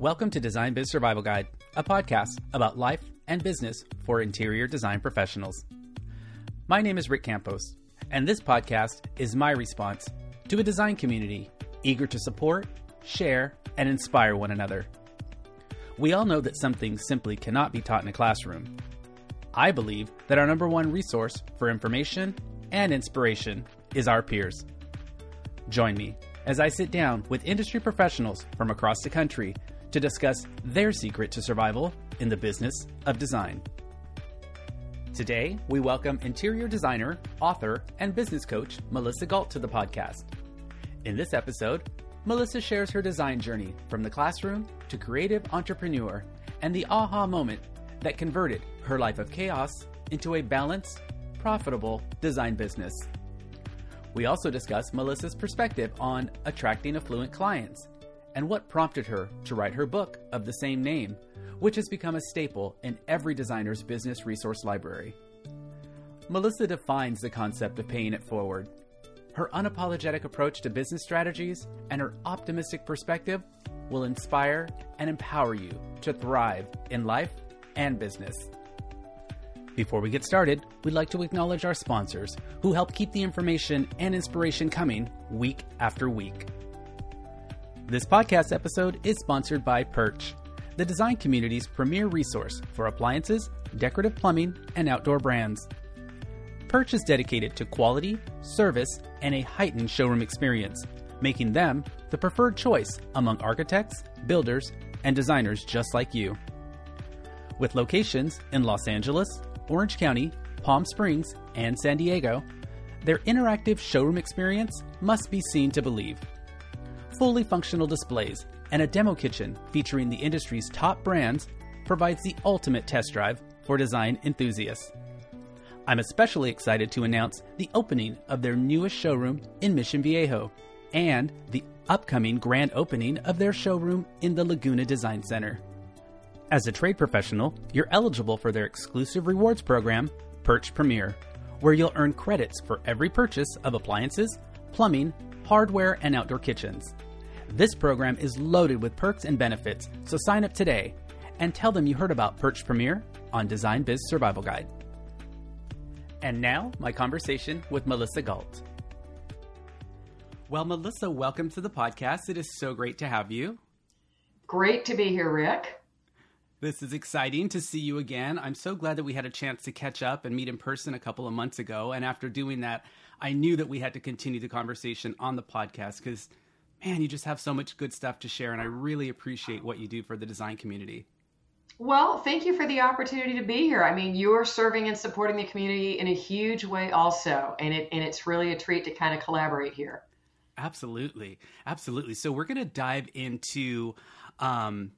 Welcome to Design Biz Survival Guide, a podcast about life and business for interior design professionals. My name is Rick Campos, and this podcast is my response to a design community eager to support, share, and inspire one another. We all know that some things simply cannot be taught in a classroom. I believe that our number one resource for information and inspiration is our peers. Join me as I sit down with industry professionals from across the country to discuss their secret to survival in the business of design. Today, we welcome interior designer, author, and business coach Melissa Galt to the podcast. In this episode, Melissa shares her design journey from the classroom to creative entrepreneur and the aha moment that converted her life of chaos into a balanced, profitable design business. We also discuss Melissa's perspective on attracting affluent clients and what prompted her to write her book of the same name, which has become a staple in every designer's business resource library. Melissa defines the concept of paying it forward. Her unapologetic approach to business strategies and her optimistic perspective will inspire and empower you to thrive in life and business. Before we get started, we'd like to acknowledge our sponsors who help keep the information and inspiration coming week after week. This podcast episode is sponsored by Perch, the design community's premier resource for appliances, decorative plumbing, and outdoor brands. Perch is dedicated to quality, service, and a heightened showroom experience, making them the preferred choice among architects, builders, and designers just like you. With locations in Los Angeles, Orange County, Palm Springs, and San Diego, their interactive showroom experience must be seen to believe fully functional displays, and a demo kitchen featuring the industry's top brands provides the ultimate test drive for design enthusiasts. I'm especially excited to announce the opening of their newest showroom in Mission Viejo and the upcoming grand opening of their showroom in the Laguna Design Center. As a trade professional, you're eligible for their exclusive rewards program, Perch Premier, where you'll earn credits for every purchase of appliances, plumbing, hardware, and outdoor kitchens. This program is loaded with perks and benefits, so sign up today and tell them you heard about Perch Premier on Design Biz Survival Guide. And now, my conversation with Melissa Galt. Well, Melissa, welcome to the podcast. It is so great to have you. Great to be here, Rick. This is exciting to see you again. I'm so glad that we had a chance to catch up and meet in person a couple of months ago. And after doing that, I knew that we had to continue the conversation on the podcast because man, you just have so much good stuff to share, and I really appreciate what you do for the design community. Well, thank you for the opportunity to be here. I mean, you're serving and supporting the community in a huge way, also, and it and it's really a treat to kind of collaborate here. Absolutely, absolutely. So we're going to dive into um,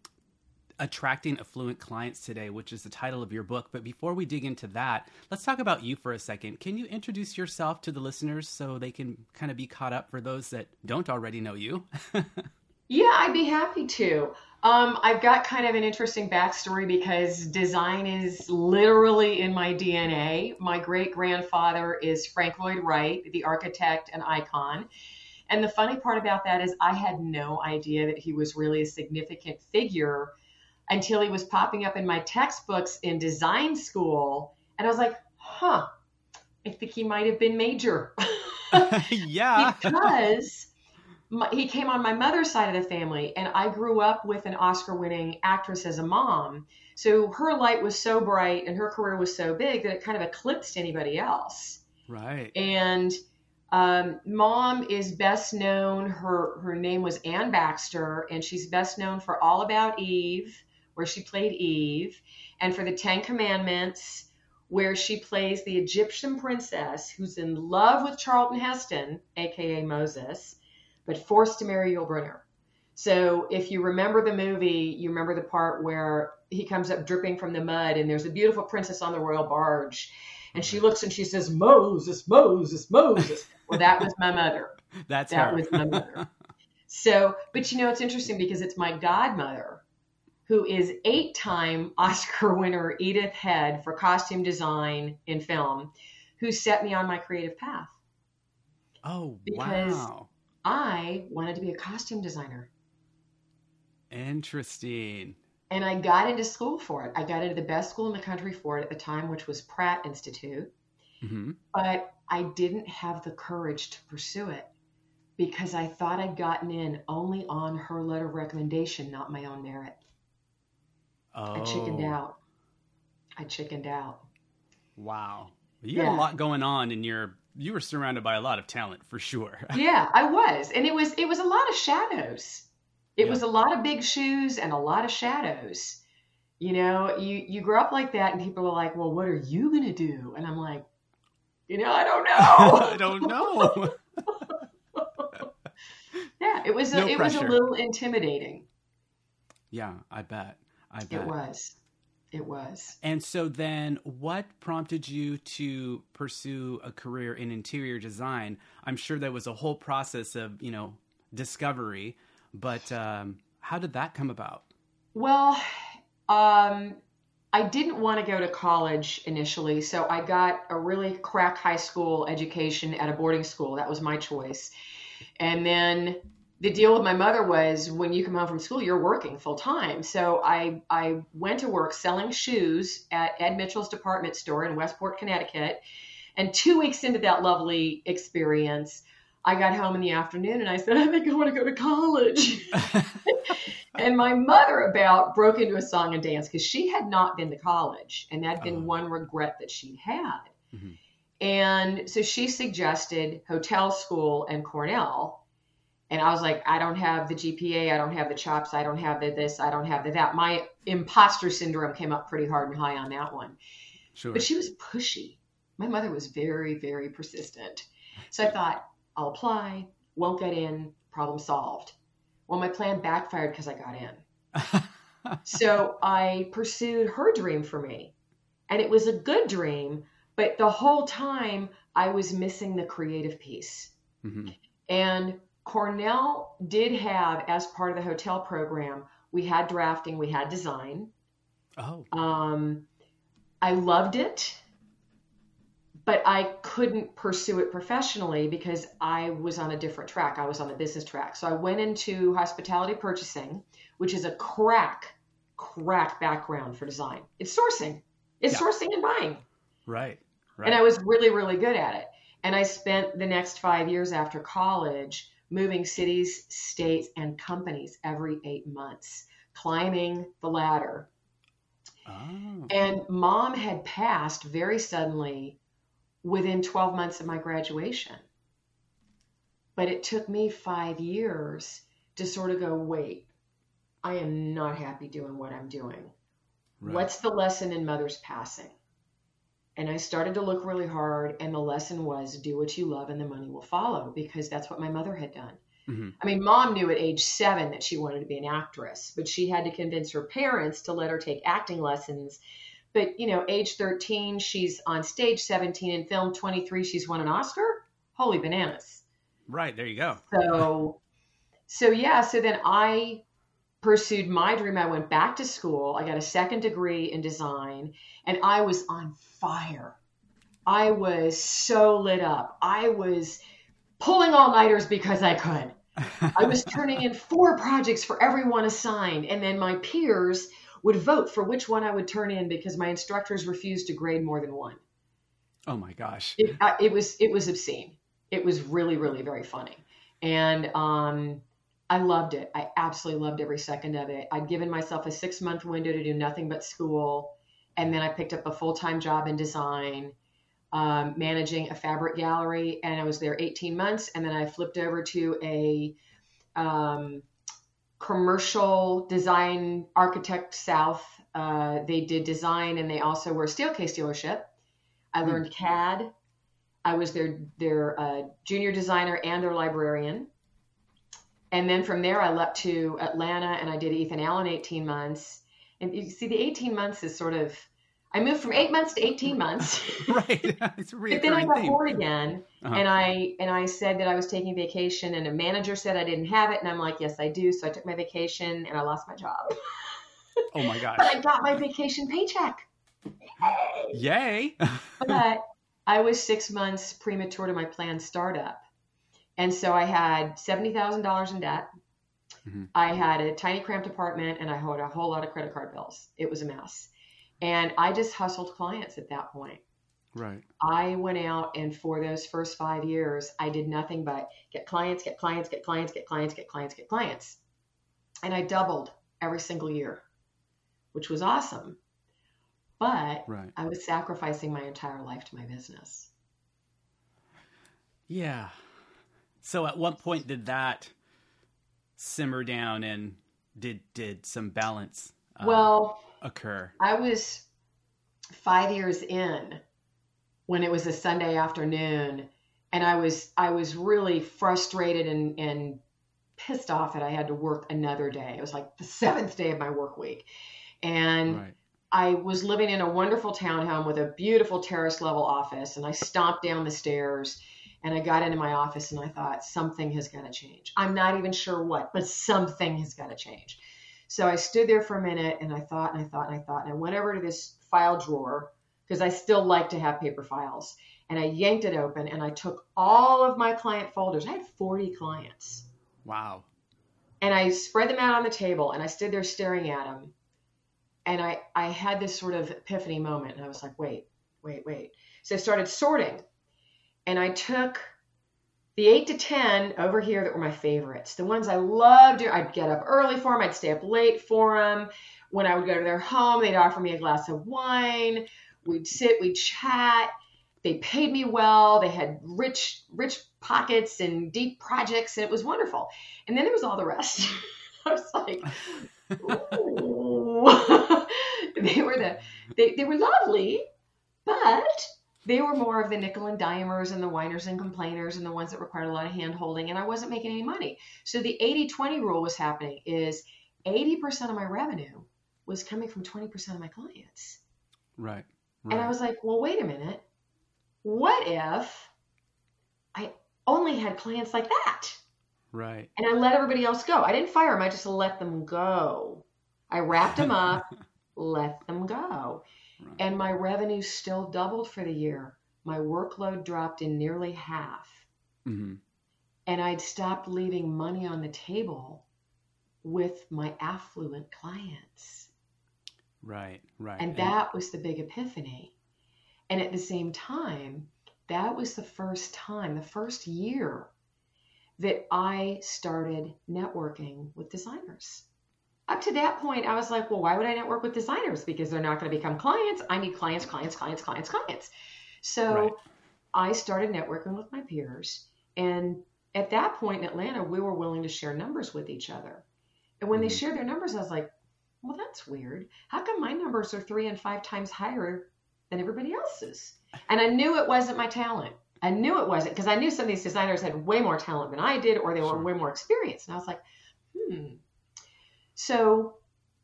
attracting affluent clients today, which is the title of your book. But before we dig into that, let's talk about you for a second. Can you introduce yourself to the listeners so they can kind of be caught up for those that don't already know you? yeah, I'd be happy to. Um, I've got kind of an interesting backstory because design is literally in my DNA. My great grandfather is Frank Lloyd Wright, the architect and icon. And the funny part about that is, I had no idea that he was really a significant figure until he was popping up in my textbooks in design school. And I was like, huh, I think he might have been major. yeah. because my, he came on my mother's side of the family, and I grew up with an Oscar winning actress as a mom. So her light was so bright and her career was so big that it kind of eclipsed anybody else. Right. And um, mom is best known, her, her name was Anne Baxter, and she's best known for All About Eve where she played Eve, and for the Ten Commandments, where she plays the Egyptian princess who's in love with Charlton Heston, aka Moses, but forced to marry Yul Brynner. So if you remember the movie, you remember the part where he comes up dripping from the mud, and there's a beautiful princess on the royal barge, and she looks and she says, "Moses, Moses, Moses." well, that was my mother. That's that her. was my mother. So, but you know, it's interesting because it's my godmother who is eight time Oscar winner Edith Head for costume design in film, who set me on my creative path. Oh, because wow. I wanted to be a costume designer. Interesting. And I got into school for it. I got into the best school in the country for it at the time, which was Pratt Institute. Mm-hmm. But I didn't have the courage to pursue it because I thought I'd gotten in only on her letter of recommendation, not my own merit. Oh. I chickened oh. out. I chickened out. Wow. You had a lot going on in your you were surrounded by a lot of talent for sure. Yeah, I was. And it was it was a lot of shadows. It Yeah. was a lot of big shoes and a lot of shadows. You know, you you grow up like that and people are like, "Well, what are you going to do?" And I'm like, "You know, I don't know." I don't know. yeah, it was a, No it was a little intimidating. yeah, I bet. I bet. It was. It was. And so then what prompted you to pursue a career in interior design? I'm sure there was a whole process of, you know, discovery, but um, how did that come about? Well, um, I didn't want to go to college initially, so I got a really crack high school education at a boarding school. That was my choice. And then the deal with my mother was when you come home from school, you're working full time. So I, I went to work selling shoes at Ed Mitchell's department store in Westport, Connecticut. And two weeks into that lovely experience, I got home in the afternoon and I said, I think I want to go to college. and my mother about broke into a song and dance because she had not been to college and that'd been Oh. one regret that she'd had Mhm. and so she suggested hotel school and cornell and i was like i don't have the gpa i don't have the chops i don't have the this i don't have the that my imposter syndrome came up pretty hard and high on that one sure. but she was pushy. My mother was very, very persistent. So I thought, I'll apply, won't get in, problem solved. Well, my plan backfired because I got in. So I pursued her dream for me. And it was a good dream, but the whole time I was missing the creative piece. Mhm. And Cornell did have, as part of the hotel program, we had drafting, we had design. Oh, Um, I loved it, but I couldn't pursue it professionally because I was on a different track. I was on the business track. So I went into hospitality purchasing, which is a crack, crack background for design. It's sourcing, it's Yeah. sourcing and buying. right. Right. And I was really, really good at it. And I spent the next five years after college moving cities, states, and companies every eight months, climbing the ladder oh. and mom had passed very suddenly within 12 months of my graduation. But it took me five years to sort of go, wait, I am not happy doing what I'm doing. Right. What's the lesson in mother's passing? And I started to look really hard, and the lesson was do what you love and the money will follow because that's what my mother had done. Mhm. I mean, mom knew at age seven that she wanted to be an actress, but she had to convince her parents to let her take acting lessons. But, you know, age 13, she's on stage, 17 in film, 23, she's won an Oscar. Holy bananas. Right. There you go. So, so yeah, so then I pursued my dream. I went back to school. I got a second degree in design and I was on fire. I was so lit up. I was pulling all nighters because I could. I was turning in four projects for everyone assigned, and then my peers would vote for which one I would turn in because my instructors refused to grade more than one. oh my gosh. It, I, it was it was obscene. It was really really very funny, and um, I loved it. I absolutely loved every second of it. I'd given myself a six month window to do nothing but school, and then I picked up a full time job in design. Um, managing a fabric gallery, and I was there 18 months, and then I flipped over to a um, commercial design architect south. Uh, they did design, and they also were a Steelcase dealership. I Hmm. learned CAD. I was their their uh, junior designer and their librarian. And then from there, I leapt to Atlanta, and I did Ethan Allen 18 months. And you see, the 18 months is sort of I moved from eight months to 18 months. right. it's a But then I got theme. bored again, Uh-huh. and I and I said that I was taking vacation, and a manager said I didn't have it, and I'm like, yes, I do. So I took my vacation, and I lost my job, Oh my God. but. I got my vacation paycheck. Yay. But I was six months premature to my planned startup, and so I had seventy thousand dollars in debt. Mm-hmm. I had a tiny cramped apartment and I had a whole lot of credit card bills. It was a mess. And I just hustled clients at that point. Right. I went out and for those first five years, I did nothing but get clients, get clients, get clients, get clients, get clients, get clients. And I doubled every single year, which was awesome. But right. I was sacrificing my entire life to my business. Yeah. So at what point did that simmer down and did did some balance uh, well occur? I was 5 years in when it was a Sunday afternoon and I was I was really frustrated and and pissed off that I had to work another day. It was like the seventh day of my work week. And right. I was living in a wonderful townhome with a beautiful terrace level office and I stomped down the stairs and I got into my office and I thought something has got to change. I'm not even sure what, but something has got to change. So I stood there for a minute and I thought and I thought and I thought and I went over to this file drawer because I still like to have paper files. And I yanked it open and I took all of my client folders. I had 40 clients. Wow. And I spread them out on the table and I stood there staring at them. And I, I had this sort of epiphany moment. And I was like, wait, wait, wait. So I started sorting. And I took the eight to 10 over here that were my favorites. The ones I loved, I'd get up early for them, I'd stay up late for them. When I would go to their home, they'd offer me a glass of wine. We'd sit, we'd chat. They paid me well. They had rich, rich pockets and deep projects, and it was wonderful. And then there was all the rest. I was like, they were the, they, they were lovely, but they were more of the nickel and dimers and the whiners and complainers and the ones that required a lot of hand holding, and I wasn't making any money. So the 80 20 rule was happening is 80% of my revenue was coming from 20% of my clients. Right. Right. And I was like, well, wait a minute. What if I only had clients like that? Right. And I let everybody else go. I didn't fire them, I just let them go. I wrapped them up, let them go. Right. And my revenue still doubled for the year. My workload dropped in nearly half. Mm-hmm. And I'd stopped leaving money on the table with my affluent clients. Right, right. And that was the big epiphany. And at the same time, that was the first time, the first year that I started networking with designers. Up to that point, I was like, well, why would I network with designers? Because they're not going to become clients. I need clients, clients, clients, clients, clients. So right. I started networking with my peers. And at that point in Atlanta, we were willing to share numbers with each other. And when mm-hmm. they shared their numbers, I was like, well, that's weird. How come my numbers are three and five times higher than everybody else's? And I knew it wasn't my talent. I knew it wasn't because I knew some of these designers had way more talent than I did, or they were sure. way more experienced. And I was like, hmm. So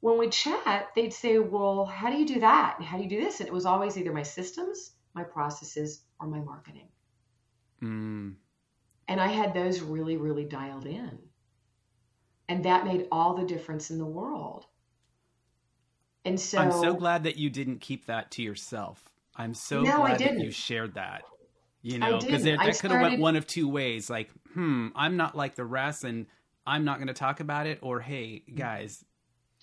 when we chat, they'd say, well, how do you do that? How do you do this? And it was always either my systems, my processes, or my marketing. Mm. And I had those really, really dialed in. And that made all the difference in the world. And so I'm so glad that you didn't keep that to yourself. I'm so no, glad that you shared that. You know, because that could have went one of two ways. Like, hmm, I'm not like the rest, and I'm not going to talk about it. Or, hey, guys,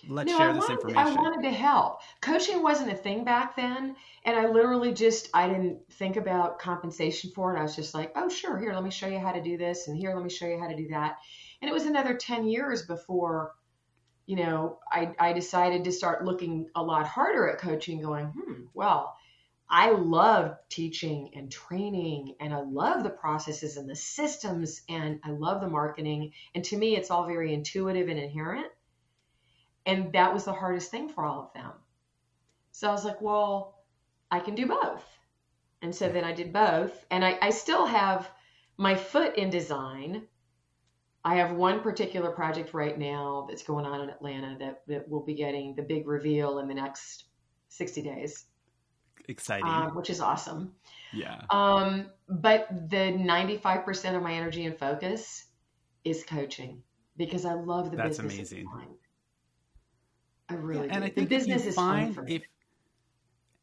let's no, share this information. I wanted to help. Coaching wasn't a thing back then, and I literally just I didn't think about compensation for it. I was just like, oh, sure, here, let me show you how to do this, and here, let me show you how to do that. And it was another ten years before you know, I, I decided to start looking a lot harder at coaching, going, hmm, well, I love teaching and training, and I love the processes and the systems, and I love the marketing. And to me, it's all very intuitive and inherent. And that was the hardest thing for all of them. So I was like, well, I can do both. And so then I did both. And I, I still have my foot in design, I have one particular project right now that's going on in Atlanta that, that will be getting the big reveal in the next 60 days. Exciting. Um, which is awesome. Yeah. Um, but the 95% of my energy and focus is coaching because I love the that's business. That's amazing. I really yeah, And I think the business is fun for me. If,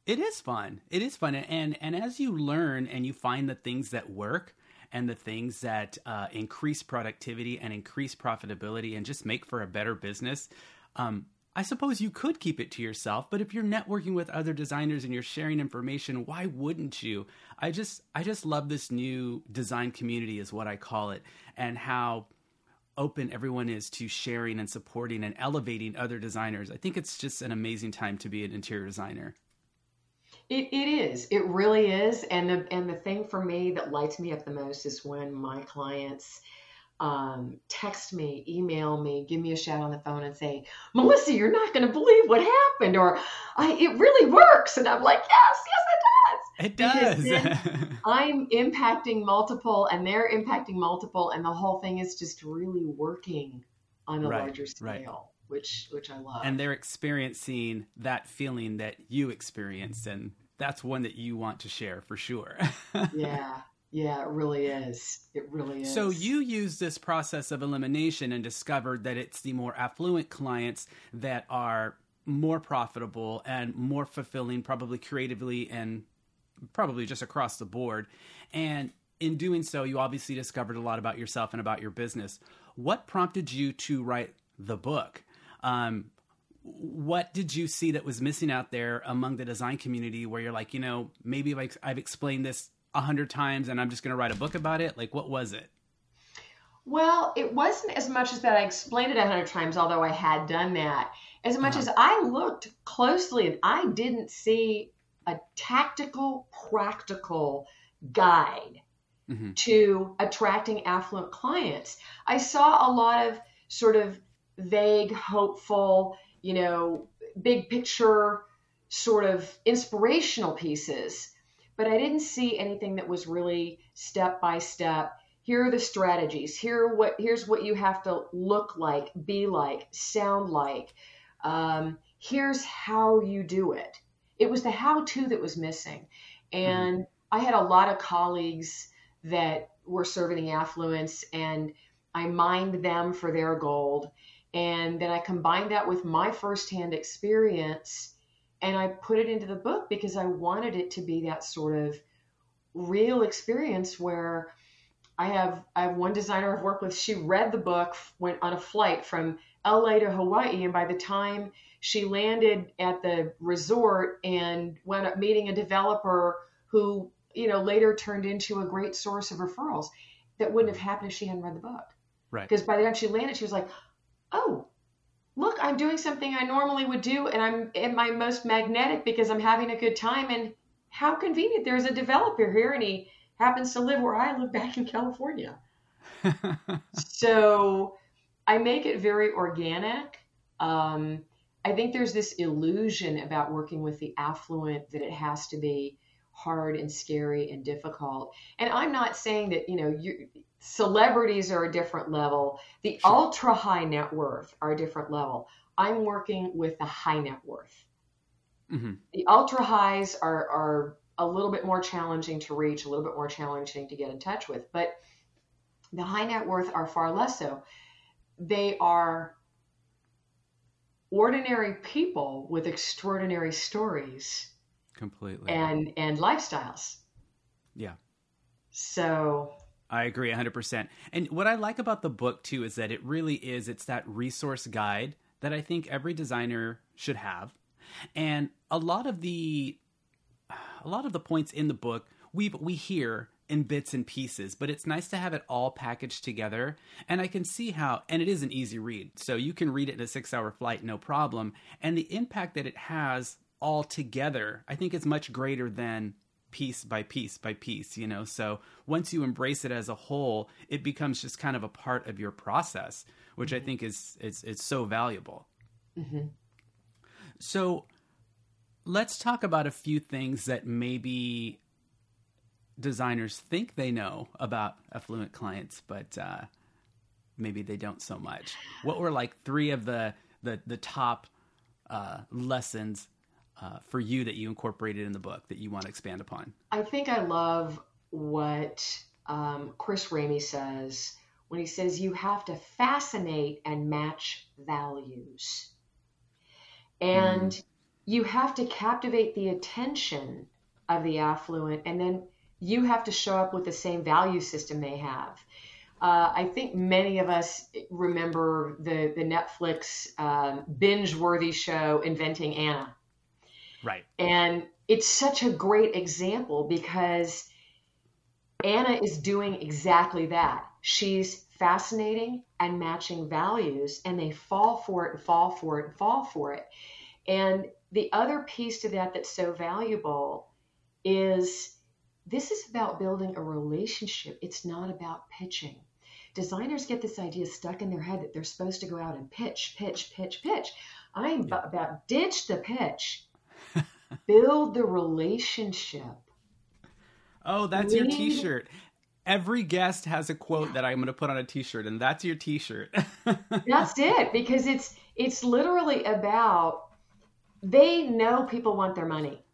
it is fun. It is fun. And, and as you learn and you find the things that work, and the things that uh, increase productivity and increase profitability and just make for a better business, um, I suppose you could keep it to yourself, but if you're networking with other designers and you're sharing information, why wouldn't you? I just I just love this new design community is what I call it and how open everyone is to sharing and supporting and elevating other designers. I think it's just an amazing time to be an interior designer. It, it is. It really is. And the and the thing for me that lights me up the most is when my clients um, text me, email me, give me a shout on the phone and say, Melissa, you're not going to believe what happened, or I, it really works. And I'm like, yes, yes, it does. It does. I'm impacting multiple and they're impacting multiple, and the whole thing is just really working on a right, larger scale. Right. Which, which I love. And they're experiencing that feeling that you experienced, and that's one that you want to share for sure. yeah, yeah, it really is. It really is. So you use this process of elimination and discovered that it's the more affluent clients that are more profitable and more fulfilling, probably creatively and probably just across the board. And in doing so, you obviously discovered a lot about yourself and about your business. What prompted you to write the book? Um, what did you see that was missing out there among the design community where you're like, you know, maybe I've, I've explained this a hundred times and I'm just going to write a book about it? Like, what was it? Well, it wasn't as much as that I explained it a hundred times, although I had done that. As much uh-huh. as I looked closely and I didn't see a tactical, practical guide mm-hmm. to attracting affluent clients. I saw a lot of sort of vague, hopeful, you know, big picture sort of inspirational pieces but I didn't see anything that was really step by step. Here are the strategies. Here what here's what you have to look like, be like, sound like. Um, here's how you do it. It was the how to that was missing, and mm-hmm. I had a lot of colleagues that were serving the affluence, and I mined them for their gold, and then I combined that with my firsthand experience and I put it into the book because I wanted it to be that sort of real experience where I have I have one designer I've worked with. She read the book, went on a flight from LA to Hawaii, and by the time she landed at the resort and went up meeting a developer who you know later turned into a great source of referrals, that wouldn't have happened if she hadn't read the book. Right. Because by the time she landed, she was like, "Oh, look, I'm doing something I normally would do and I'm at my most magnetic because I'm having a good time. And how convenient. There's a developer here and he happens to live where I live back in California. so I make it very organic. Um, I think there's this illusion about working with the affluent that it has to be hard and scary and difficult. And I'm not saying that, you know, you celebrities are a different level. The sure. ultra high net worth are a different level. I'm working with the high net worth. Mm-hmm. The ultra highs are, are a little bit more challenging to reach, a little bit more challenging to get in touch with. But the high net worth are far less so. They are ordinary people with extraordinary stories completely and and lifestyles yeah so I agree 100%. And what I like about the book too is that it really is it's that resource guide that I think every designer should have. And a lot of the a lot of the points in the book we we hear in bits and pieces, but it's nice to have it all packaged together. And I can see how, and it is an easy read. So you can read it in a six hour flight, no problem. And the impact that it has all together, I think is much greater than piece by piece by piece, you know? So once you embrace it as a whole, it becomes just kind of a part of your process, which mm-hmm. I think is, is, is so valuable. Mm-hmm. So let's talk about a few things that maybe designers think they know about affluent clients, but uh, maybe they don't so much. What were like three of the, the, the top uh, lessons uh, for you that you incorporated in the book that you want to expand upon? I think I love what um, Chris Ramey says when he says you have to fascinate and match values. And mm. you have to captivate the attention of the affluent and then you have to show up with the same value system they have. Uh, I think many of us remember the the Netflix um, binge-worthy show Inventing Anna. Right. And it's such a great example because Anna is doing exactly that. She's fascinating and matching values, and they fall for it and fall for it and fall for it. And the other piece to that that's so valuable is this is about building a relationship. It's not about pitching. Designers get this idea stuck in their head that they're supposed to go out and pitch, pitch, pitch, pitch. I'm yeah. about ditch the pitch, build the relationship. Oh, that's your T-shirt. Every guest has a quote that I'm going to put on a T-shirt, and that's your T-shirt. that's it, because it's it's literally about they know people want their money.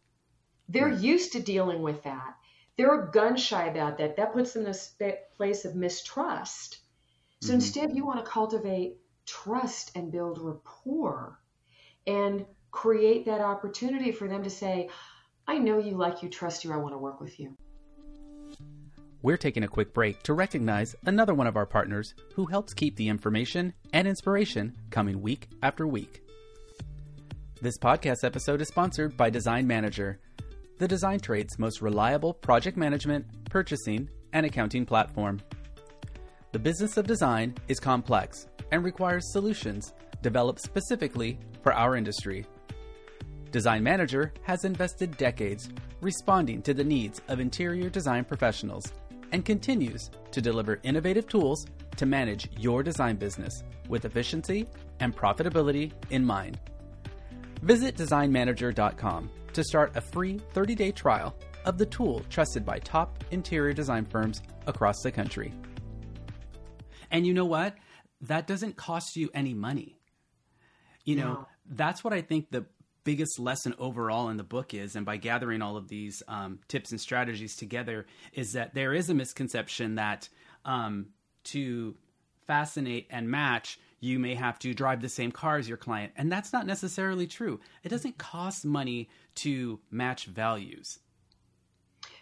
They're right. used to dealing with that. They're gun shy about that. That puts them in a place of mistrust. So mm-hmm. instead, you want to cultivate trust and build rapport and create that opportunity for them to say, I know you like you, trust you, I want to work with you. We're taking a quick break to recognize another one of our partners who helps keep the information and inspiration coming week after week. This podcast episode is sponsored by Design Manager, the design trade's most reliable project management, purchasing, and accounting platform. The business of design is complex and requires solutions developed specifically for our industry. Design Manager has invested decades responding to the needs of interior design professionals and continues to deliver innovative tools to manage your design business with efficiency and profitability in mind. Visit designmanager.com to start a free 30 day trial of the tool trusted by top interior design firms across the country. And you know what? That doesn't cost you any money. You know, no. that's what I think the biggest lesson overall in the book is, and by gathering all of these um, tips and strategies together, is that there is a misconception that um, to fascinate and match, you may have to drive the same car as your client. And that's not necessarily true. It doesn't cost money to match values.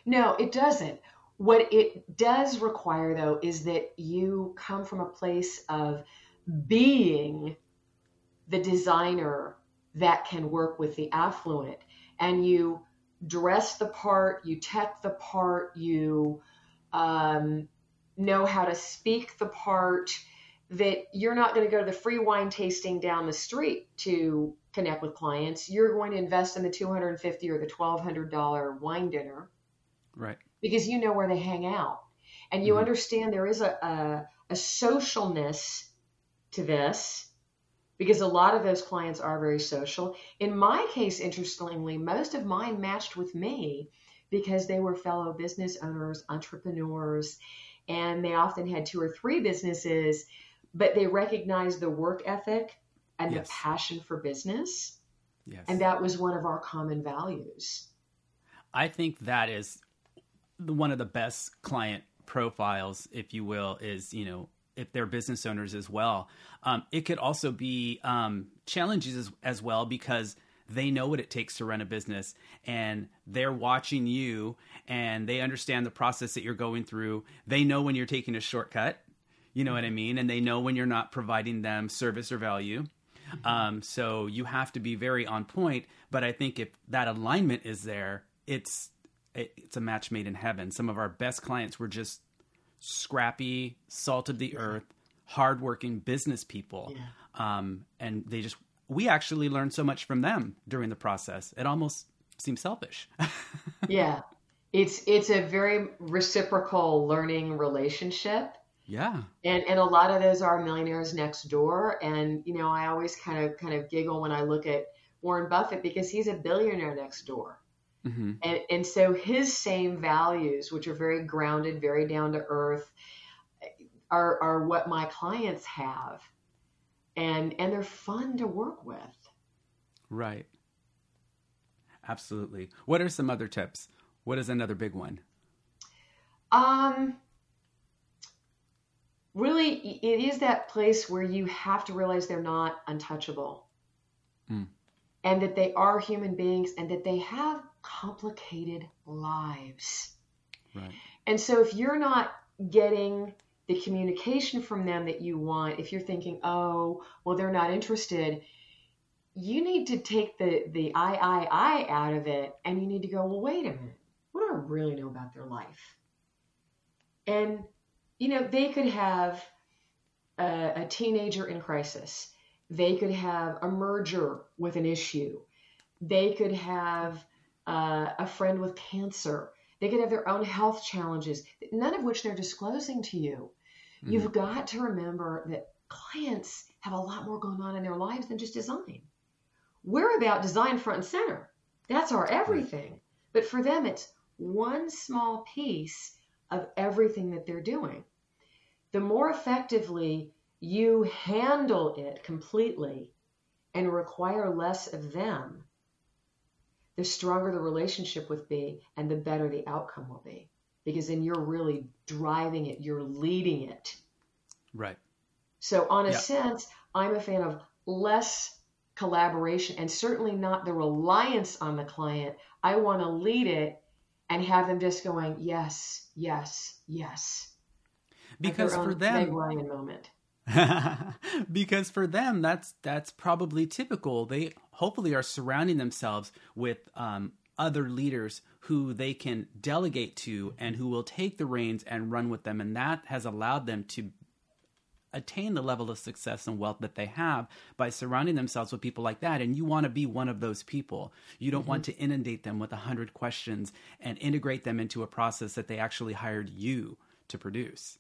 No, it doesn't. What it does require, though, is that you come from a place of being the designer that can work with the affluent and you dress the part, you tech the part, you um, know how to speak the part that you're not going to go to the free wine tasting down the street to connect with clients. You're going to invest in the 250 or the $1200 wine dinner. Right. Because you know where they hang out. And you mm-hmm. understand there is a, a, a socialness to this because a lot of those clients are very social. In my case, interestingly, most of mine matched with me because they were fellow business owners, entrepreneurs, and they often had two or three businesses but they recognized the work ethic and yes. the passion for business. Yes. And that was one of our common values. I think that is one of the best client profiles, if you will, is, you know, if they're business owners as well. Um, it could also be um, challenges as, as well because they know what it takes to run a business and they're watching you and they understand the process that you're going through. They know when you're taking a shortcut you know what I mean? And they know when you're not providing them service or value. Um, so you have to be very on point. But I think if that alignment is there, it's it's a match made in heaven. Some of our best clients were just scrappy, salt of the earth, hardworking business people, yeah. um, and they just we actually learned so much from them during the process. It almost seems selfish. yeah, it's it's a very reciprocal learning relationship yeah. And and a lot of those are millionaires next door. And you know, I always kind of kind of giggle when I look at Warren Buffett because he's a billionaire next door. Mm-hmm. And and so his same values, which are very grounded, very down to earth, are are what my clients have. And and they're fun to work with. Right. Absolutely. What are some other tips? What is another big one? Um really it is that place where you have to realize they're not untouchable mm. and that they are human beings and that they have complicated lives Right. And so if you're not getting the communication from them that you want, if you're thinking, oh, well, they're not interested, you need to take the the I I I out of it, and you need to go, well, wait a minute, what do I really know about their life? And you know, they could have a, a teenager in crisis. They could have a merger with an issue. They could have uh, a friend with cancer. They could have their own health challenges, none of which they're disclosing to you. Mm-hmm. You've got to remember that clients have a lot more going on in their lives than just design. We're about design front and center. That's our everything. But for them, it's one small piece of everything that they're doing. The more effectively you handle it completely and require less of them, the stronger the relationship will be and the better the outcome will be. Because then you're really driving it, you're leading it. Right. So, on a yeah. sense, I'm a fan of less collaboration and certainly not the reliance on the client. I want to lead it and have them just going, yes, yes, yes. Because for them, Meg Ryan moment. because for them that's that's probably typical. They hopefully are surrounding themselves with um, other leaders who they can delegate to and who will take the reins and run with them. And that has allowed them to attain the level of success and wealth that they have by surrounding themselves with people like that. And you want to be one of those people. You don't mm-hmm. want to inundate them with a hundred questions and integrate them into a process that they actually hired you to produce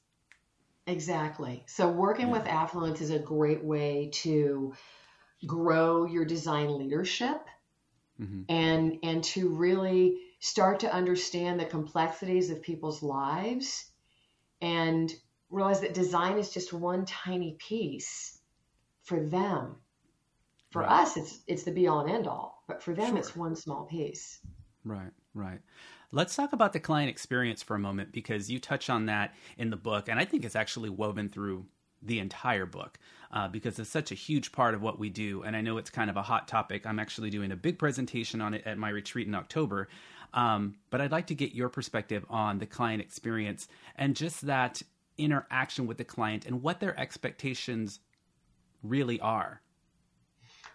Exactly. So working yeah. with affluence is a great way to grow your design leadership mm-hmm. and and to really start to understand the complexities of people's lives and realize that design is just one tiny piece for them. For right. us it's it's the be all and end all, but for them sure. it's one small piece. Right, right. Let's talk about the client experience for a moment because you touch on that in the book, and I think it's actually woven through the entire book uh, because it's such a huge part of what we do. And I know it's kind of a hot topic. I'm actually doing a big presentation on it at my retreat in October. Um, but I'd like to get your perspective on the client experience and just that interaction with the client and what their expectations really are.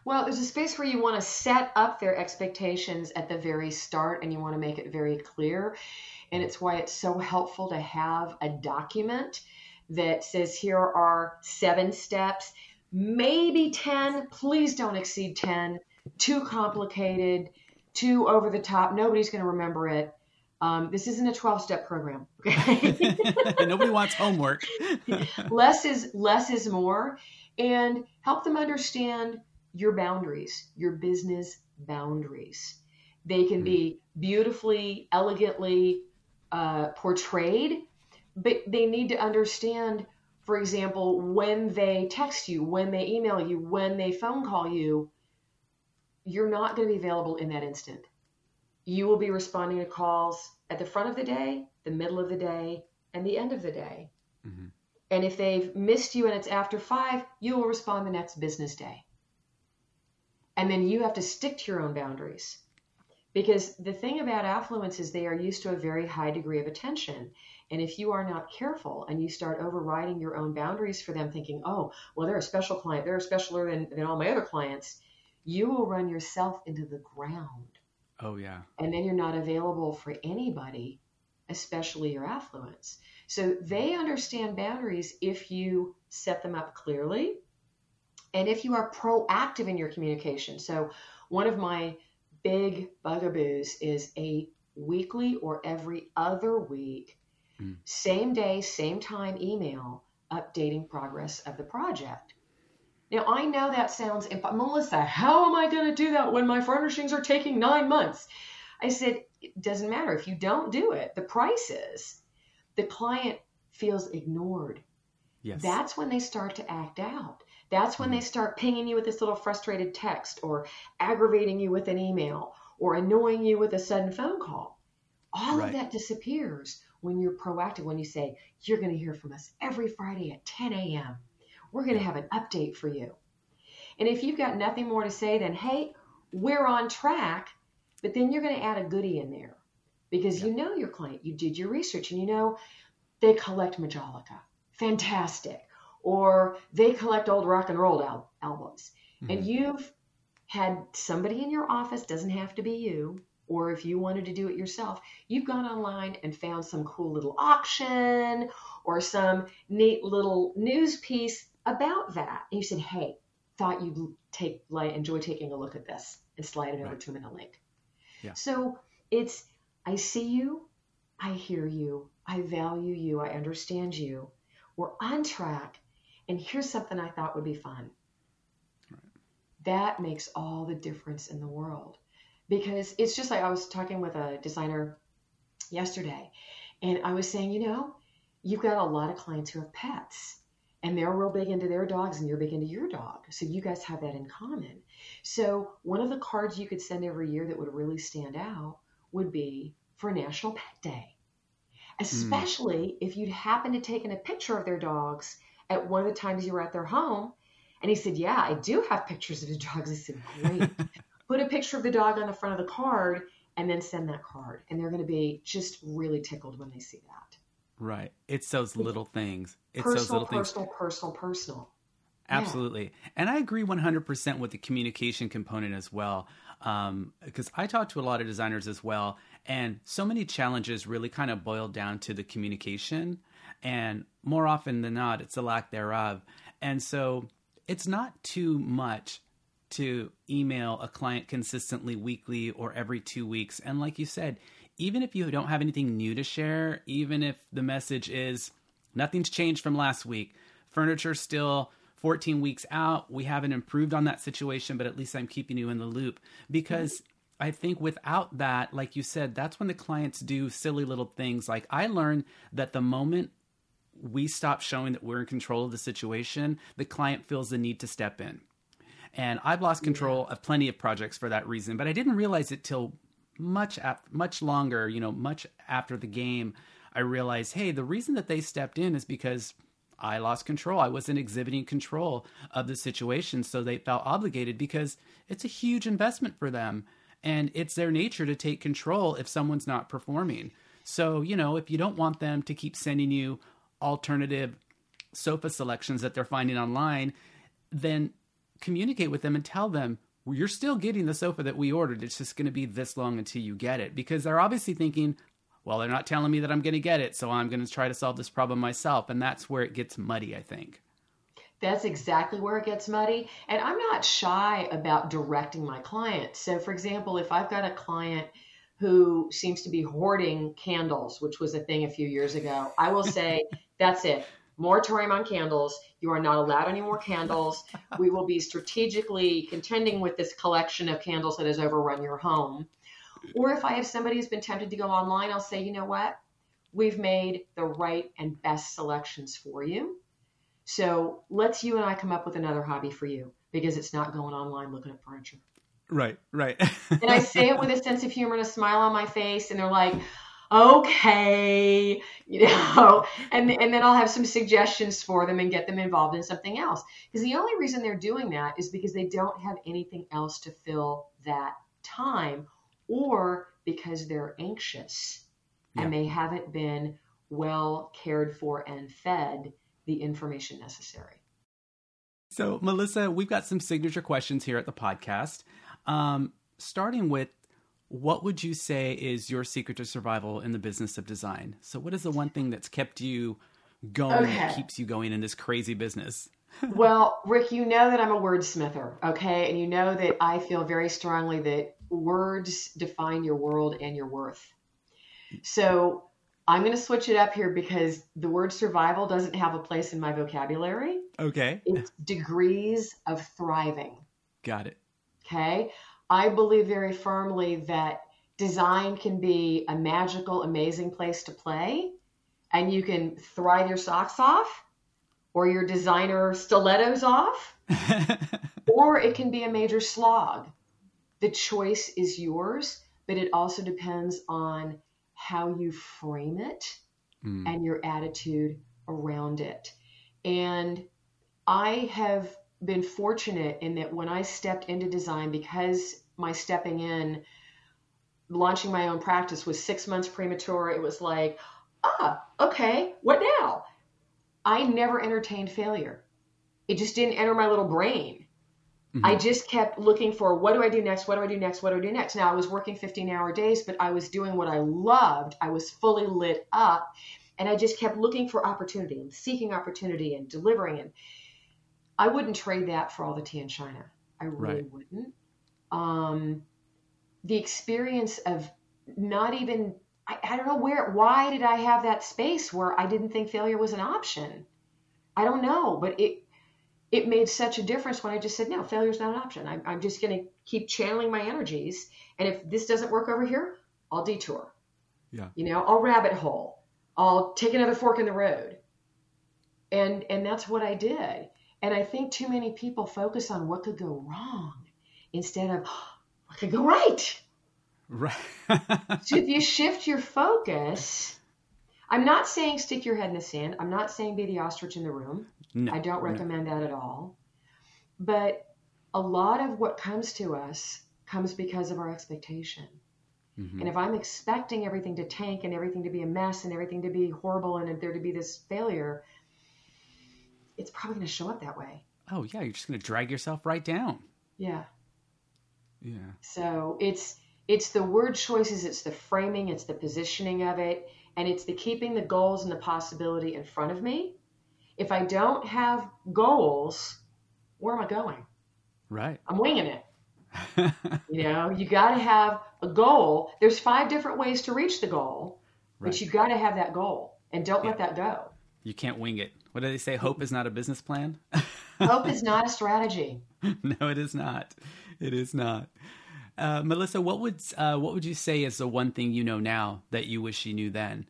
Well, there's a space where you want to set up their expectations at the very start and you want to make it very clear. And it's why it's so helpful to have a document that says here are seven steps, maybe 10. Please don't exceed 10. Too complicated, too over the top. Nobody's going to remember it. Um, this isn't a 12 step program. Okay? Nobody wants homework. less is less is more and help them understand your boundaries, your business boundaries. They can be beautifully, elegantly uh, portrayed, but they need to understand, for example, when they text you, when they email you, when they phone call you, you're not going to be available in that instant. You will be responding to calls at the front of the day, the middle of the day, and the end of the day. Mm-hmm. And if they've missed you and it's after five, you will respond the next business day. And then you have to stick to your own boundaries. Because the thing about affluence is they are used to a very high degree of attention. And if you are not careful and you start overriding your own boundaries for them, thinking, oh, well, they're a special client, they're specialer than, than all my other clients, you will run yourself into the ground. Oh, yeah. And then you're not available for anybody, especially your affluence. So they understand boundaries if you set them up clearly and if you are proactive in your communication. So, one of my big bugaboos is a weekly or every other week, mm. same day, same time email updating progress of the project. Now, I know that sounds, imp- Melissa, how am I going to do that when my furnishings are taking nine months? I said, it doesn't matter. If you don't do it, the price is. The client feels ignored. Yes. That's when they start to act out. That's when they mm-hmm. start pinging you with this little frustrated text or aggravating you with an email or annoying you with a sudden phone call. All right. of that disappears when you're proactive, when you say, You're going to hear from us every Friday at 10 a.m. We're going to have an update for you. And if you've got nothing more to say than, Hey, we're on track, but then you're going to add a goodie in there. because yeah. you know your client, you did your research, and you know they collect Majolica. Fantastic. Or they collect old rock and roll al- albums. Mm-hmm. And you've had somebody in your office, doesn't have to be you, or if you wanted to do it yourself, you've gone online and found some cool little auction or some neat little news piece about that. And you said, hey, thought you'd take like enjoy taking a look at this and slide it over to them in a link. Yeah. So it's I see you, I hear you, I value you, I understand you. We're on track. And here's something I thought would be fun. Right. That makes all the difference in the world. Because it's just like I was talking with a designer yesterday, and I was saying, you know, you've got a lot of clients who have pets and they're real big into their dogs and you're big into your dog. So you guys have that in common. So one of the cards you could send every year that would really stand out would be for National Pet Day. Especially mm. if you'd happen to taken a picture of their dogs at one of the times you were at their home. And he said, Yeah, I do have pictures of the dogs. I said, Great. Put a picture of the dog on the front of the card and then send that card. And they're going to be just really tickled when they see that. Right. It's those little things. It's personal, those little personal, things. Personal, personal, personal. Absolutely. Yeah. And I agree 100% with the communication component as well. Because um, I talk to a lot of designers as well. And so many challenges really kind of boil down to the communication. And more often than not, it's a lack thereof. And so it's not too much to email a client consistently weekly or every two weeks. And like you said, even if you don't have anything new to share, even if the message is nothing's changed from last week, furniture still 14 weeks out, we haven't improved on that situation, but at least I'm keeping you in the loop because I think without that, like you said, that's when the clients do silly little things. Like I learned that the moment we stop showing that we're in control of the situation, the client feels the need to step in. And I've lost control of plenty of projects for that reason, but I didn't realize it till much ap- much longer, you know, much after the game, I realized, hey, the reason that they stepped in is because I lost control. I wasn't exhibiting control of the situation, so they felt obligated because it's a huge investment for them and it's their nature to take control if someone's not performing. So, you know, if you don't want them to keep sending you alternative sofa selections that they're finding online, then communicate with them and tell them you're still getting the sofa that we ordered. It's just going to be this long until you get it because they're obviously thinking, well, they're not telling me that I'm going to get it, so I'm going to try to solve this problem myself. And that's where it gets muddy, I think. That's exactly where it gets muddy. And I'm not shy about directing my clients. So, for example, if I've got a client who seems to be hoarding candles, which was a thing a few years ago, I will say, that's it moratorium on candles. You are not allowed any more candles. We will be strategically contending with this collection of candles that has overrun your home. Or if I have somebody who's been tempted to go online, I'll say, you know what? We've made the right and best selections for you. So let's you and I come up with another hobby for you because it's not going online looking at furniture. Right, right. and I say it with a sense of humor and a smile on my face, and they're like, okay, you know, and, and then I'll have some suggestions for them and get them involved in something else. Because the only reason they're doing that is because they don't have anything else to fill that time or because they're anxious yeah. and they haven't been well cared for and fed the information necessary. So, Melissa, we've got some signature questions here at the podcast. Um, starting with what would you say is your secret to survival in the business of design? So, what is the one thing that's kept you going, okay. that keeps you going in this crazy business? well, Rick, you know that I'm a wordsmither, okay? And you know that I feel very strongly that words define your world and your worth. So, I'm going to switch it up here because the word survival doesn't have a place in my vocabulary. Okay. It's degrees of thriving. Got it. Okay. I believe very firmly that design can be a magical, amazing place to play, and you can thrive your socks off or your designer stilettos off, or it can be a major slog. The choice is yours, but it also depends on how you frame it mm. and your attitude around it. And I have been fortunate in that when I stepped into design, because my stepping in launching my own practice was six months premature. It was like, ah, okay, what now? I never entertained failure. It just didn't enter my little brain. Mm-hmm. I just kept looking for what do I do next? What do I do next? What do I do next? Now I was working 15 hour days, but I was doing what I loved. I was fully lit up and I just kept looking for opportunity and seeking opportunity and delivering it. I wouldn't trade that for all the tea in China. I really right. wouldn't. Um, the experience of not even I, I don't know where why did I have that space where I didn't think failure was an option. I don't know, but it it made such a difference when I just said, no, failure's not an option. I'm, I'm just going to keep channeling my energies. And if this doesn't work over here, I'll detour. Yeah. You know, I'll rabbit hole. I'll take another fork in the road. And, and that's what I did. And I think too many people focus on what could go wrong instead of what could go right. Right. so if you shift your focus, I'm not saying stick your head in the sand. I'm not saying be the ostrich in the room. No, I don't recommend no. that at all. But a lot of what comes to us comes because of our expectation. Mm-hmm. And if I'm expecting everything to tank and everything to be a mess and everything to be horrible and there to be this failure, it's probably going to show up that way. Oh, yeah. You're just going to drag yourself right down. Yeah. Yeah. So it's it's the word choices, it's the framing, it's the positioning of it, and it's the keeping the goals and the possibility in front of me if I don't have goals, where am I going? Right. I'm winging it. you know, you got to have a goal. There's five different ways to reach the goal, right. but you got to have that goal and don't yeah. let that go. You can't wing it. What do they say? Hope is not a business plan. Hope is not a strategy. no, it is not. It is not. Uh, Melissa, what would uh, what would you say is the one thing you know now that you wish you knew then?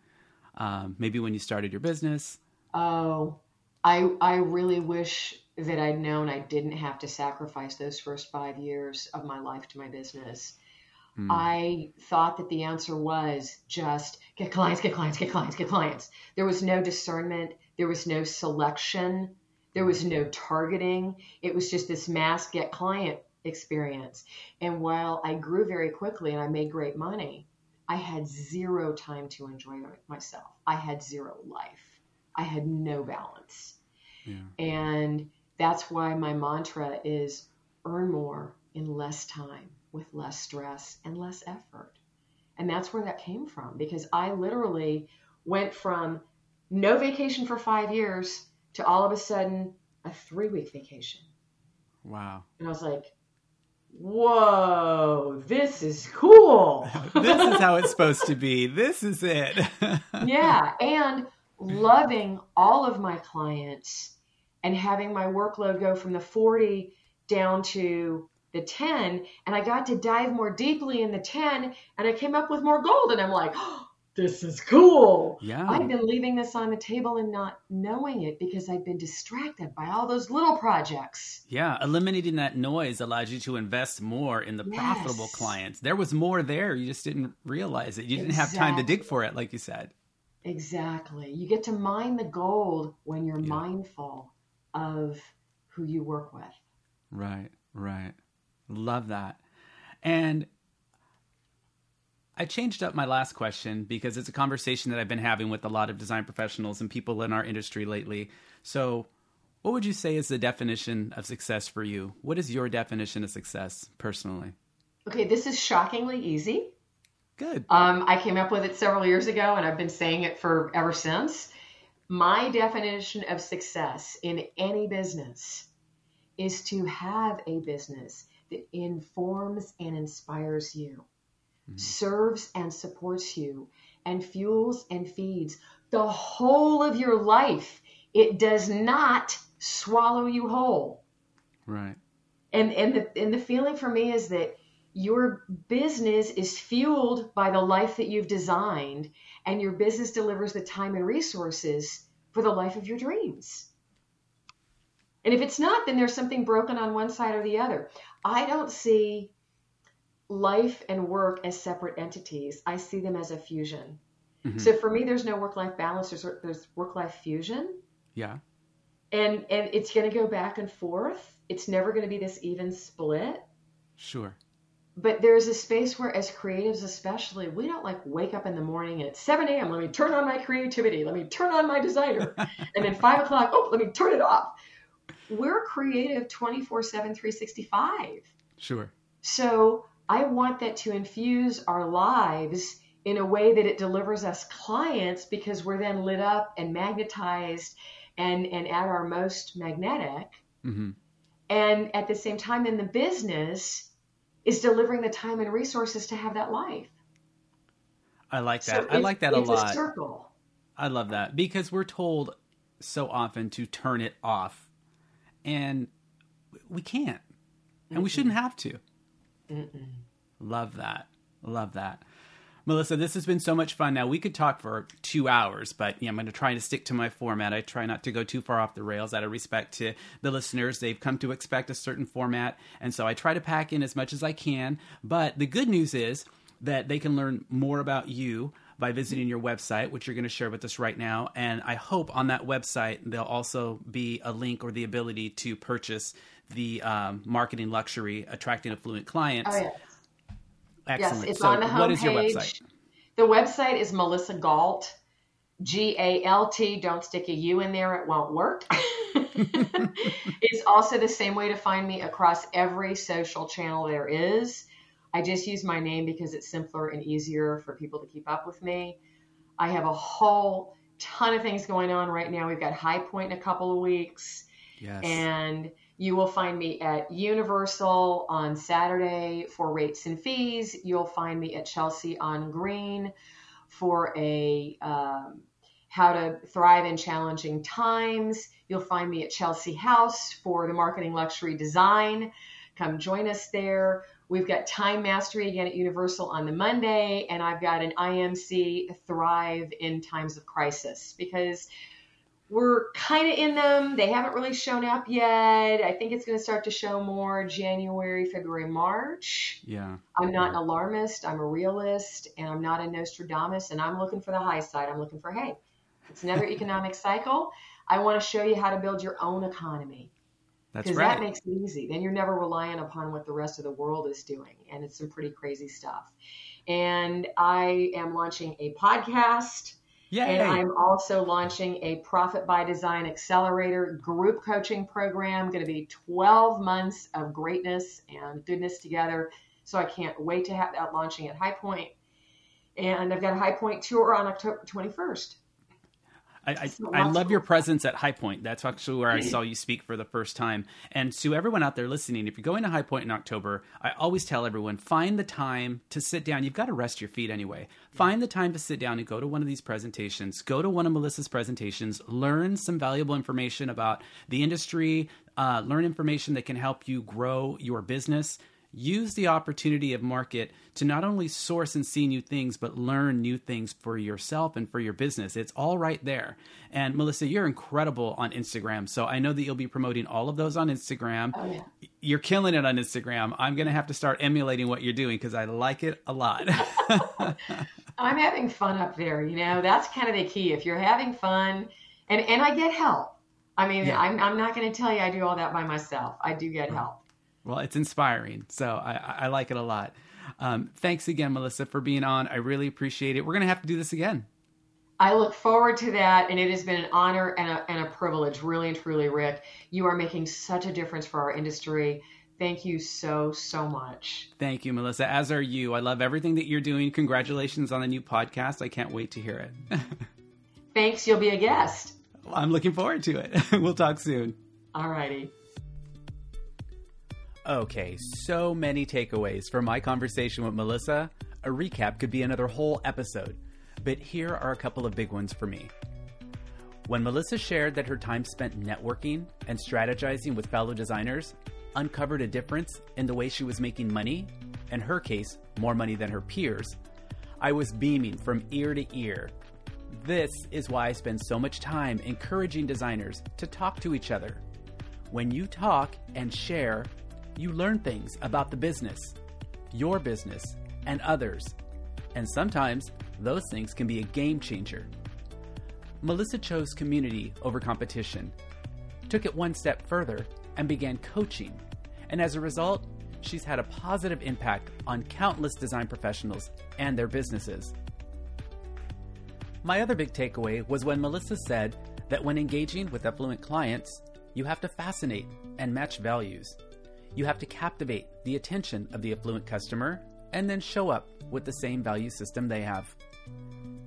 Um, maybe when you started your business. Oh, I I really wish that I'd known I didn't have to sacrifice those first five years of my life to my business. Mm. I thought that the answer was just get clients, get clients, get clients, get clients. There was no discernment, there was no selection, there was no targeting. It was just this mass get client experience. And while I grew very quickly and I made great money, I had zero time to enjoy myself. I had zero life. I had no balance. Yeah. And that's why my mantra is earn more in less time with less stress and less effort. And that's where that came from because I literally went from no vacation for five years to all of a sudden a three week vacation. Wow. And I was like, whoa, this is cool. this is how it's supposed to be. This is it. yeah. And loving all of my clients and having my workload go from the 40 down to the 10 and I got to dive more deeply in the 10 and I came up with more gold and I'm like oh, this is cool. Yeah. I've been leaving this on the table and not knowing it because I've been distracted by all those little projects. Yeah, eliminating that noise allows you to invest more in the yes. profitable clients. There was more there, you just didn't realize it. You didn't exactly. have time to dig for it like you said. Exactly. You get to mine the gold when you're yeah. mindful of who you work with. Right, right. Love that. And I changed up my last question because it's a conversation that I've been having with a lot of design professionals and people in our industry lately. So, what would you say is the definition of success for you? What is your definition of success personally? Okay, this is shockingly easy. Good. Um, I came up with it several years ago, and I've been saying it for ever since. My definition of success in any business is to have a business that informs and inspires you, mm-hmm. serves and supports you, and fuels and feeds the whole of your life. It does not swallow you whole. Right. And and the and the feeling for me is that your business is fueled by the life that you've designed, and your business delivers the time and resources for the life of your dreams. And if it's not, then there's something broken on one side or the other. I don't see life and work as separate entities, I see them as a fusion. Mm-hmm. So for me, there's no work life balance, there's, there's work life fusion. Yeah. And, and it's going to go back and forth. It's never going to be this even split. Sure. but there's a space where as creatives especially we don't like wake up in the morning and at 7 a.m let me turn on my creativity let me turn on my designer and then 5 o'clock oh let me turn it off we're creative 24 7 365 sure so i want that to infuse our lives in a way that it delivers us clients because we're then lit up and magnetized and and at our most magnetic mm-hmm. and at the same time in the business is delivering the time and resources to have that life. I like that. So I like that a lot. A circle. I love that because we're told so often to turn it off, and we can't, and Mm-mm. we shouldn't have to. Mm-mm. Love that. Love that. Melissa, this has been so much fun. Now we could talk for two hours, but I'm going to try to stick to my format. I try not to go too far off the rails out of respect to the listeners. They've come to expect a certain format, and so I try to pack in as much as I can. But the good news is that they can learn more about you by visiting your website, which you're going to share with us right now. And I hope on that website there'll also be a link or the ability to purchase the um, marketing luxury, attracting affluent clients. Oh, Excellent. Yes, it's so on the homepage. What is your website? The website is Melissa Galt, G A L T. Don't stick a U in there; it won't work. it's also the same way to find me across every social channel there is. I just use my name because it's simpler and easier for people to keep up with me. I have a whole ton of things going on right now. We've got High Point in a couple of weeks. Yes. And you will find me at Universal on Saturday for rates and fees. You'll find me at Chelsea on Green for a um, how to thrive in challenging times. You'll find me at Chelsea House for the marketing luxury design. Come join us there. We've got Time Mastery again at Universal on the Monday, and I've got an IMC Thrive in Times of Crisis because we're kind of in them. They haven't really shown up yet. I think it's going to start to show more January, February, March. Yeah. I'm not an alarmist. I'm a realist, and I'm not a Nostradamus. And I'm looking for the high side. I'm looking for hey, it's another economic cycle. I want to show you how to build your own economy. That's right. Because that makes it easy. Then you're never relying upon what the rest of the world is doing, and it's some pretty crazy stuff. And I am launching a podcast Yay. And I'm also launching a Profit by Design Accelerator group coaching program. Going to be 12 months of greatness and goodness together. So I can't wait to have that launching at High Point. And I've got a High Point tour on October 21st. I, I, I, love your presence at High Point. That's actually where I saw you speak for the first time. And to everyone out there listening, if you're going to High Point in October, I always tell everyone find the time to sit down. You've got to rest your feet anyway. Find the time to sit down and go to one of these presentations. Go to one of Melissa's presentations. Learn some valuable information about the industry. Uh, learn information that can help you grow your business use the opportunity of market to not only source and see new things, but learn new things for yourself and for your business. It's all right there. And Melissa, you're incredible on Instagram. So I know that you'll be promoting all of those on Instagram. Oh, yeah. You're killing it on Instagram. I'm going to have to start emulating what you're doing because I like it a lot. I'm having fun up there. You know, that's kind of the key. If you're having fun, and, and I get help. I mean, yeah. I'm, I'm not going to tell you I do all that by myself. I do get help. Well, it's inspiring. So I, I like it a lot. Um, thanks again, Melissa, for being on. I really appreciate it. We're going to have to do this again. I look forward to that, and it has been an honor and a, and a privilege, really and truly, Rick. You are making such a difference for our industry. Thank you so, so much. Thank you, Melissa, as are you. I love everything that you're doing. Congratulations on the new podcast. I can't wait to hear it. Thanks. You'll be a guest. I'm looking forward to it. we'll talk soon. All righty. Okay, so many takeaways from my conversation with Melissa. A recap could be another whole episode, but here are a couple of big ones for me. When Melissa shared that her time spent networking and strategizing with fellow designers uncovered a difference in the way she was making money, in her case, more money than her peers, I was beaming from ear to ear. This is why I spend so much time encouraging designers to talk to each other. When you talk and share, you learn things about the business, your business, and others. And sometimes those things can be a game changer. Melissa chose community over competition, took it one step further, and began coaching. And as a result, she's had a positive impact on countless design professionals and their businesses. My other big takeaway was when Melissa said that when engaging with affluent clients, you have to fascinate and match values. You have to captivate the attention of the affluent customer and then show up with the same value system they have.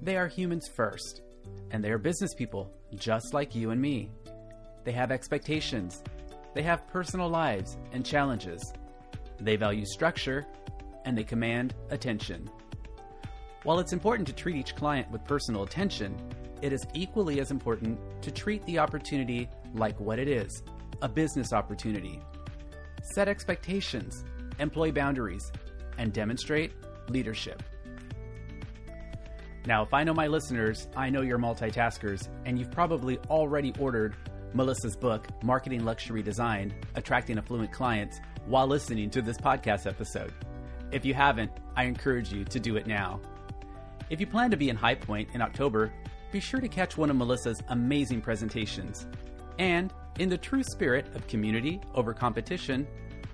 They are humans first, and they are business people just like you and me. They have expectations, they have personal lives and challenges. They value structure, and they command attention. While it's important to treat each client with personal attention, it is equally as important to treat the opportunity like what it is a business opportunity. Set expectations, employ boundaries, and demonstrate leadership. Now, if I know my listeners, I know you're multitaskers, and you've probably already ordered Melissa's book, Marketing Luxury Design Attracting Affluent Clients, while listening to this podcast episode. If you haven't, I encourage you to do it now. If you plan to be in High Point in October, be sure to catch one of Melissa's amazing presentations. And, in the true spirit of community over competition,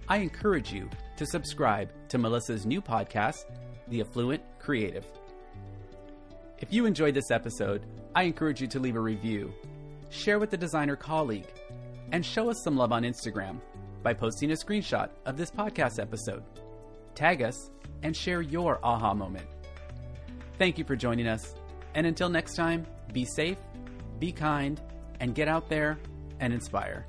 I encourage you to subscribe to Melissa's new podcast, The Affluent Creative. If you enjoyed this episode, I encourage you to leave a review, share with a designer colleague, and show us some love on Instagram by posting a screenshot of this podcast episode. Tag us and share your aha moment. Thank you for joining us, and until next time, be safe, be kind, and get out there and inspire.